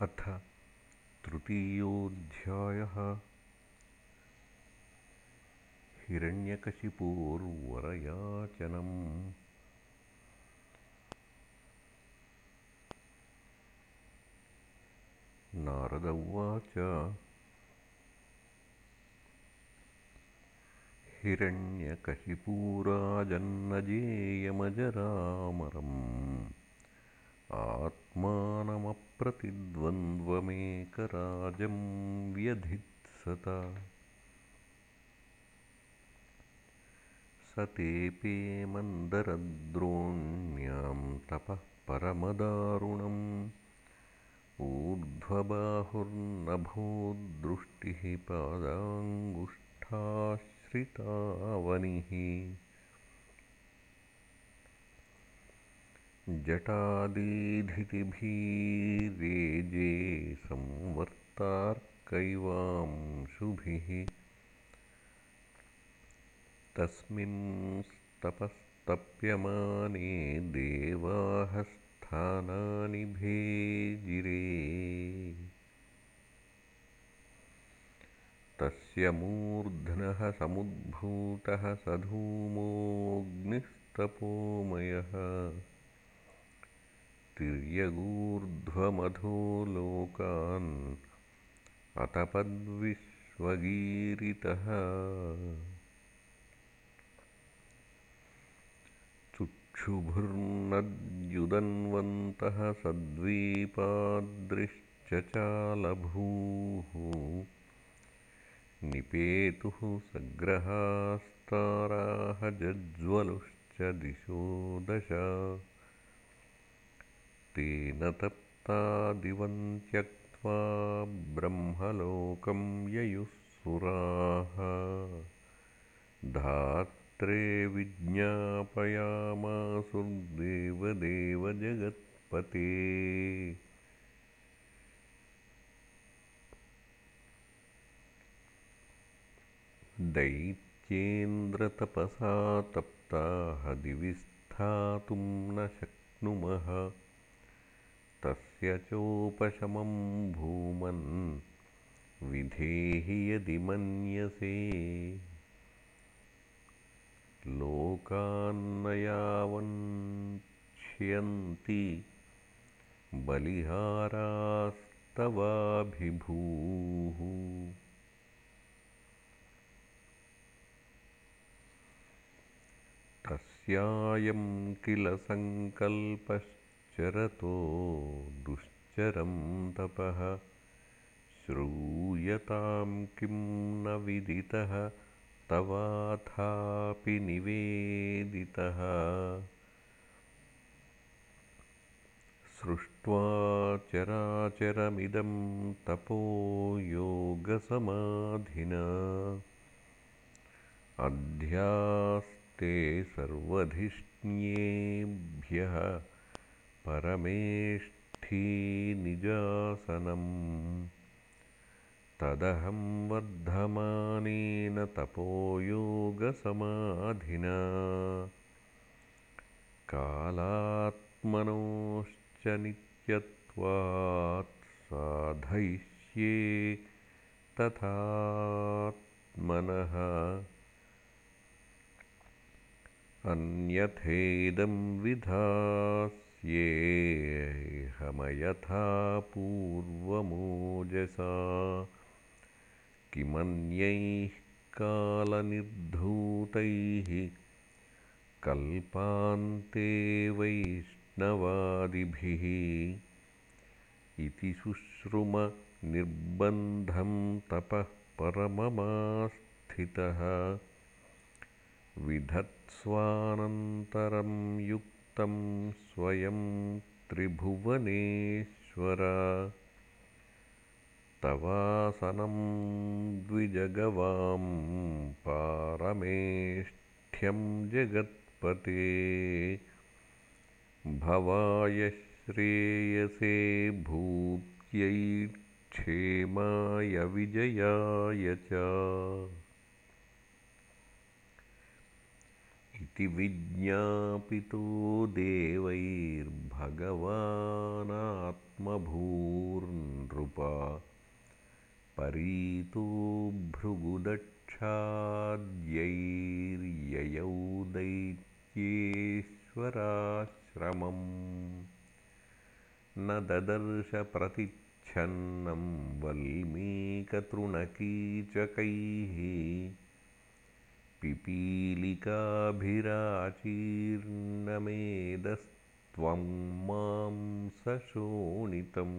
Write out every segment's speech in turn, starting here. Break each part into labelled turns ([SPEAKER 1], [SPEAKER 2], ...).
[SPEAKER 1] अथ तृतीयोऽध्यायः। हिरण्यकशिपूर्वरयाचनम्। नारद उवाच हिरण्यकशिपूराजन्नजेयमजरामरम् आत्मानमप्रतिद्वन्द्वमेकराजं व्यधित्सत। स तेऽपे मन्दरद्रोण्यां तपः परमदारुणम्। ऊर्ध्वबाहुर्नभोदृष्टिः पादाङ्गुष्ठाश्रितावनिः जटादीधितिभिरेजे संवर्तार्कैवांशुभिः तस्मिंस्तपस्तप्यमाने देवाः स्थानानि भेजिरे। तस्य मूर्ध्नः समुद्भूतः स तिर्यगूर्ध्वमधो लोकान् अतपद्विश्वगीरितः। चुक्षुभुर्नद्युदन्वन्तः सद्वीपादृश्चचालभूः निपेतुः सग्रहास्ताराः जज्ज्वलुश्च दिशो दश तेन तप्ता दिवं त्यक्त्वा ब्रह्मलोकं ययुः सुराः। धात्रे विज्ञापयामासुर्देवदेव जगत्पते दैत्येन्द्रतपसा तप्ताः दिवि स्थातुं न शक्नुमः तस्य चोपशमं भूमन् विधेहि यदि मन्यसे। लोकान्न बलिहारास्तवाभिभूः। तस्यायं किल सङ्कल्पश्च चरतो दुश्चरं तपः। श्रूयतां किं न विदितः तवाथापि निवेदितः। सृष्ट्वा चराचरमिदं तपो योगसमाधिना। अध्यास्ते सर्वधिष्ण्येभ्यः निजासनम् तदहं वर्धमानेन तपोयोगसमाधिना। कालात्मनोश्च नित्यत्वात् साधयिष्ये तथात्मनः। अन्यथेदं विधास् येऽहमयथा पूर्वमोजसा। किमन्यैः कालनिर्धूतैः कल्पान्ते वैष्णवादिभिः इति शुश्रुमनिर्बन्धं तपः परममास्थितः। विधत्स्वानन्तरं युक् स्वयं त्रिभुवनेश्वर। तवासनं द्विजगवां पारमेष्ठ्यं जगत्पते। भवाय श्रेयसे भूत्यै क्षेमाय विजयाय च इति विज्ञापितो देवैर्भगवानात्मभूर्न हरितो भृगुदक्षाद्यैर्ययौ दैत्येश्वराश्रमम् न ददर्श प्रतिच्छन्नं वल्मीकतृणकीचकैः पिपीलिकाभिराचीर्णमेदस्त्वं मां सशोणितम्।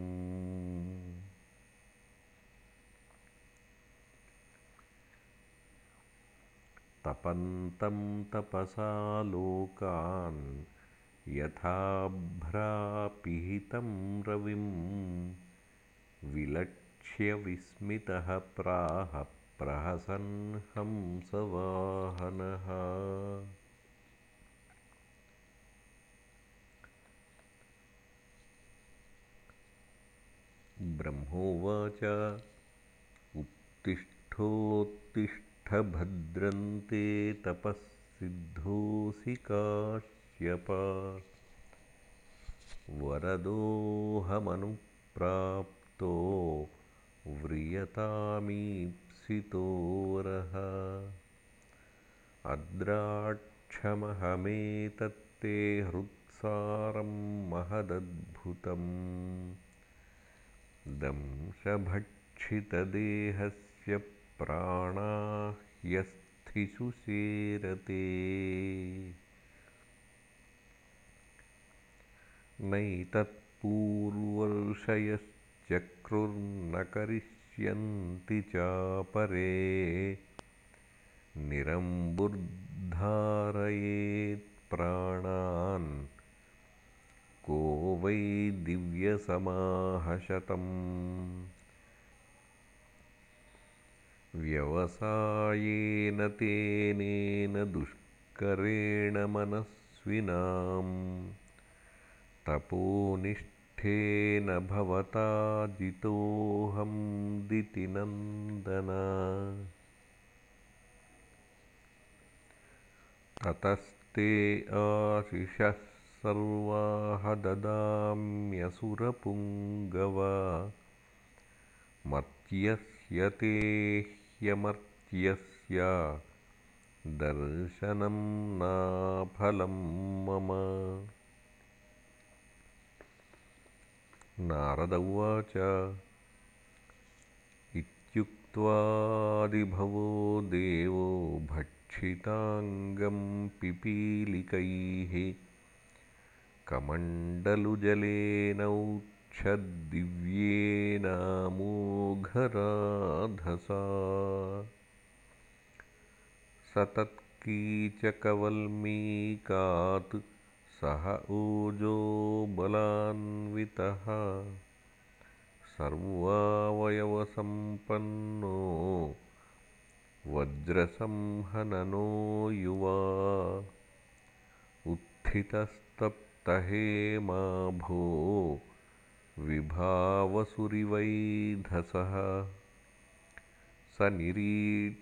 [SPEAKER 1] तपन्तं तपसा लोकान् यथाभ्रापिहितं रविं विलक्ष्य विस्मितः प्राह प्रहसन् हंसवाहनः ब्रह्मोवाच उत्तिष्ठोत्तिष्ठ भद्रन्ते तपःसिद्धोऽसि काश्यप। वरदोऽहमनुप्राप्तो अद्राक्षमहमेतत्ते हृत्सारं महदद्भुतम्। दंशभक्षितदेहस्य प्राणा ह्यस्थिषु सेरते। नैतत्पूर्वर्षयश्चक्रुर्न करिष्यन्ति चापरे निरम्बुर्धारयेत्प्राणान् को वै दिव्यसमाहशतम्। व्यवसायेन तेनेन दुष्करेण मनस्विनां तपोनिष्ठेन भवता जितोऽहं दितिनन्दन। ततस्ते आशिषः सर्वाः ददाम्यसुरपुङ्गव। मर्त्यस्य ते ह्यमर्त्यस्य दर्शनं नाफलं मम नारद उवाच इत्युक्त्वादिभवो देवो भक्षिताङ्गं पिपीलिकैः कमण्डलुजलेनौच्छद्दिव्येनामोघराधसा स तत्कीचकवल्मीकात् सह सर्वावयवसम्पन्नो वज्रसंहननो युवा उत्थितस्तप्तहेमाभो विभावसुरिवैधसः स निरीक्ष्याम्बरे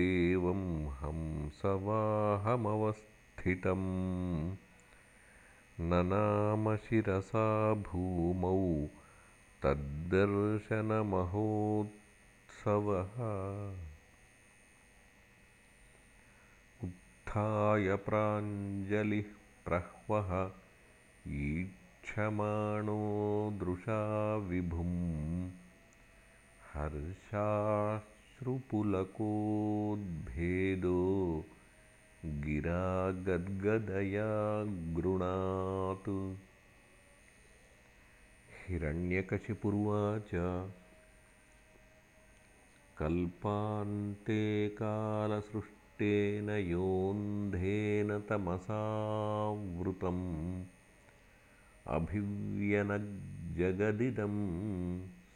[SPEAKER 1] देवं हंसवाहमवस्थितम् ननामशिरसा भूमौ तद्दर्शनमहोत्सवः। उत्थाय प्राञ्जलिः प्रह्वः ईक्षमाणो दृशा विभुं हर्षाश्रुपुलकोद्भेदो गिरा गद्गदया गृणात्। हिरण्यकशिपुरुवाच कल्पान्ते कालसृष्टेन योऽन्धेन तमसावृतम् अभिव्यनज्जगदिदं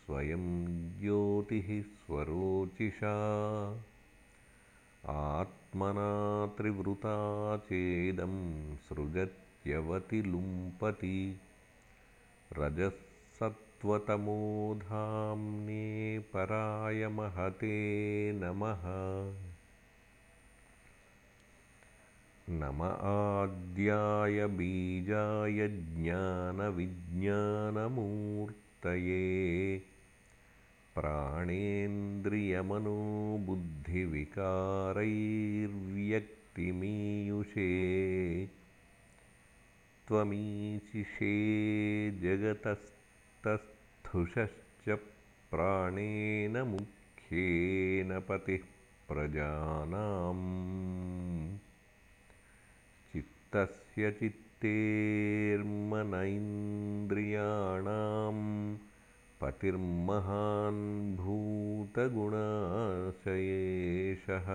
[SPEAKER 1] स्वयं ज्योतिः स्वरोचिषा आत्मना त्रिवृता चेदं सृजत्यवति लुम्पति रजःसत्त्वतमोधाम्ने पराय महते नमः। नम आद्याय बीजाय ज्ञानविज्ञानमूर्तये प्राणेन्द्रियमनोबुद्धिविकारैर्व्यक्तिमीयुषे त्वमीशिषे जगतस्तस्थुषश्च प्राणेन मुख्येन पतिः प्रजानाम्। चित्तस्य चित्तेर्मन इन्द्रियाणां पतिर्महान्भूतगुणाशयेशः।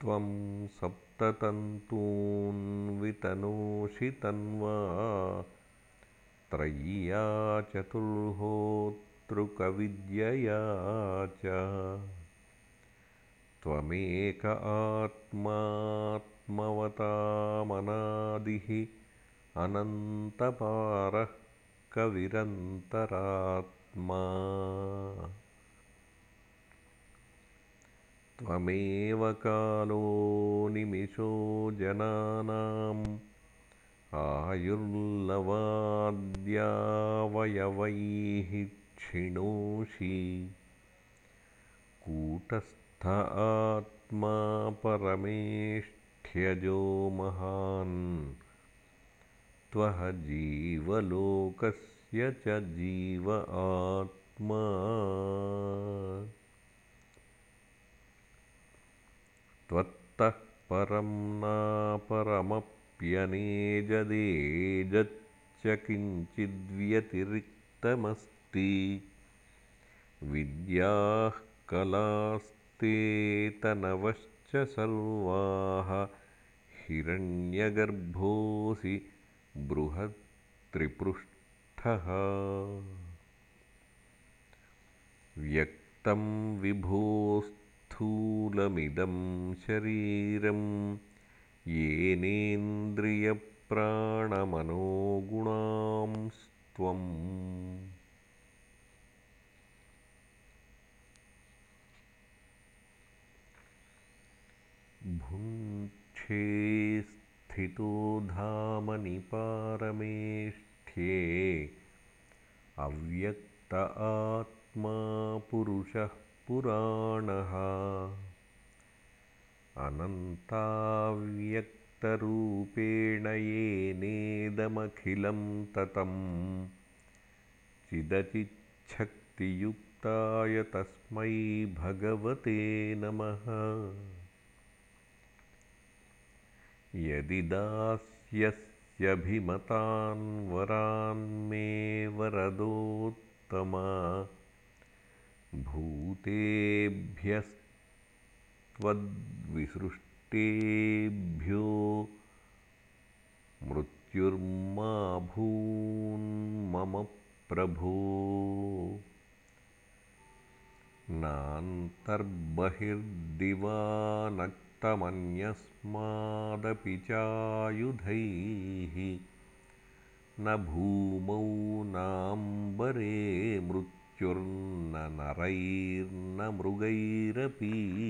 [SPEAKER 1] त्वं सप्ततन्तून्वितनोषि तन्वा त्रय्या चतुर्होतृकविद्यया च। त्वमेक आत्मात्मवतामनादिः अनन्तपारः कविरन्तरात्मा त्वमेव कालो निमिषो जनानाम् आयुर्लवाद्यावयवैः क्षिणोषि। कूटस्थ आत्मा परमेष्ठ्यजो महान् त्वह जीवलोकस्य च जीव आत्मा। त्वत्तः परं नापरमप्यनेजदेजच्च किञ्चिद्व्यतिरिक्तमस्ति। विद्याः कलास् ते तनवश्च सर्वाः। हिरण्यगर्भोऽसि बृहत्त्रिपृष्ठः व्यक्तं विभोस्थूलमिदं शरीरं येनेन्द्रियप्राणमनोगुणांस्त्वम्। भुङ्क्षे स्थितो धामनि पारमेष्ठ्ये अव्यक्त आत्मा पुरुषः पुराणः। अनन्ताव्यक्तरूपेण येनेदमखिलं ततं चिदचिच्छक्तियुक्ताय तस्मै भगवते नमः यदि दास्यस्यभिमतान् वरान्मे वरदोत्तम भूतेभ्यस्त्वद्विसृष्टेभ्यो मृत्युर्माभून्मम प्रभो। नान्तर्बहिर्दिवा तमन्यस्मादपि चायुधैः। न भूमौ नाम्बरे मृत्युर्न नरैर्न मृगैरपि।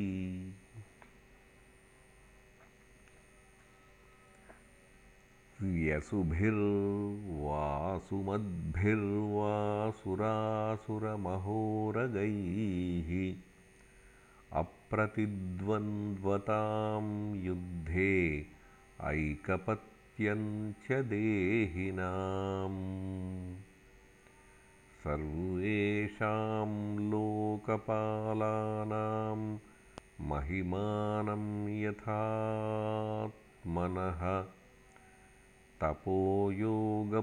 [SPEAKER 1] व्यसुभिर्वासुमद्भिर्वासुरासुरमहोरगैः अप्रतिद्वन्द्वतां युद्धे ऐकपत्यञ्च देहिनाम् सर्वेषां लोकपालानां महिमानं यथात्मनः तपोयोगप्रभावाणां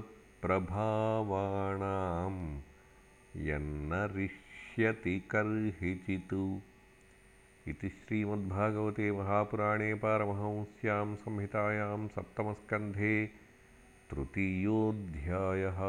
[SPEAKER 1] यन्नरिष्यति कर्हिचित् इति श्रीमद्भागवते महापुराणे पारमहंस्यां संहितायां सप्तमस्कन्धे तृतीयोऽध्यायः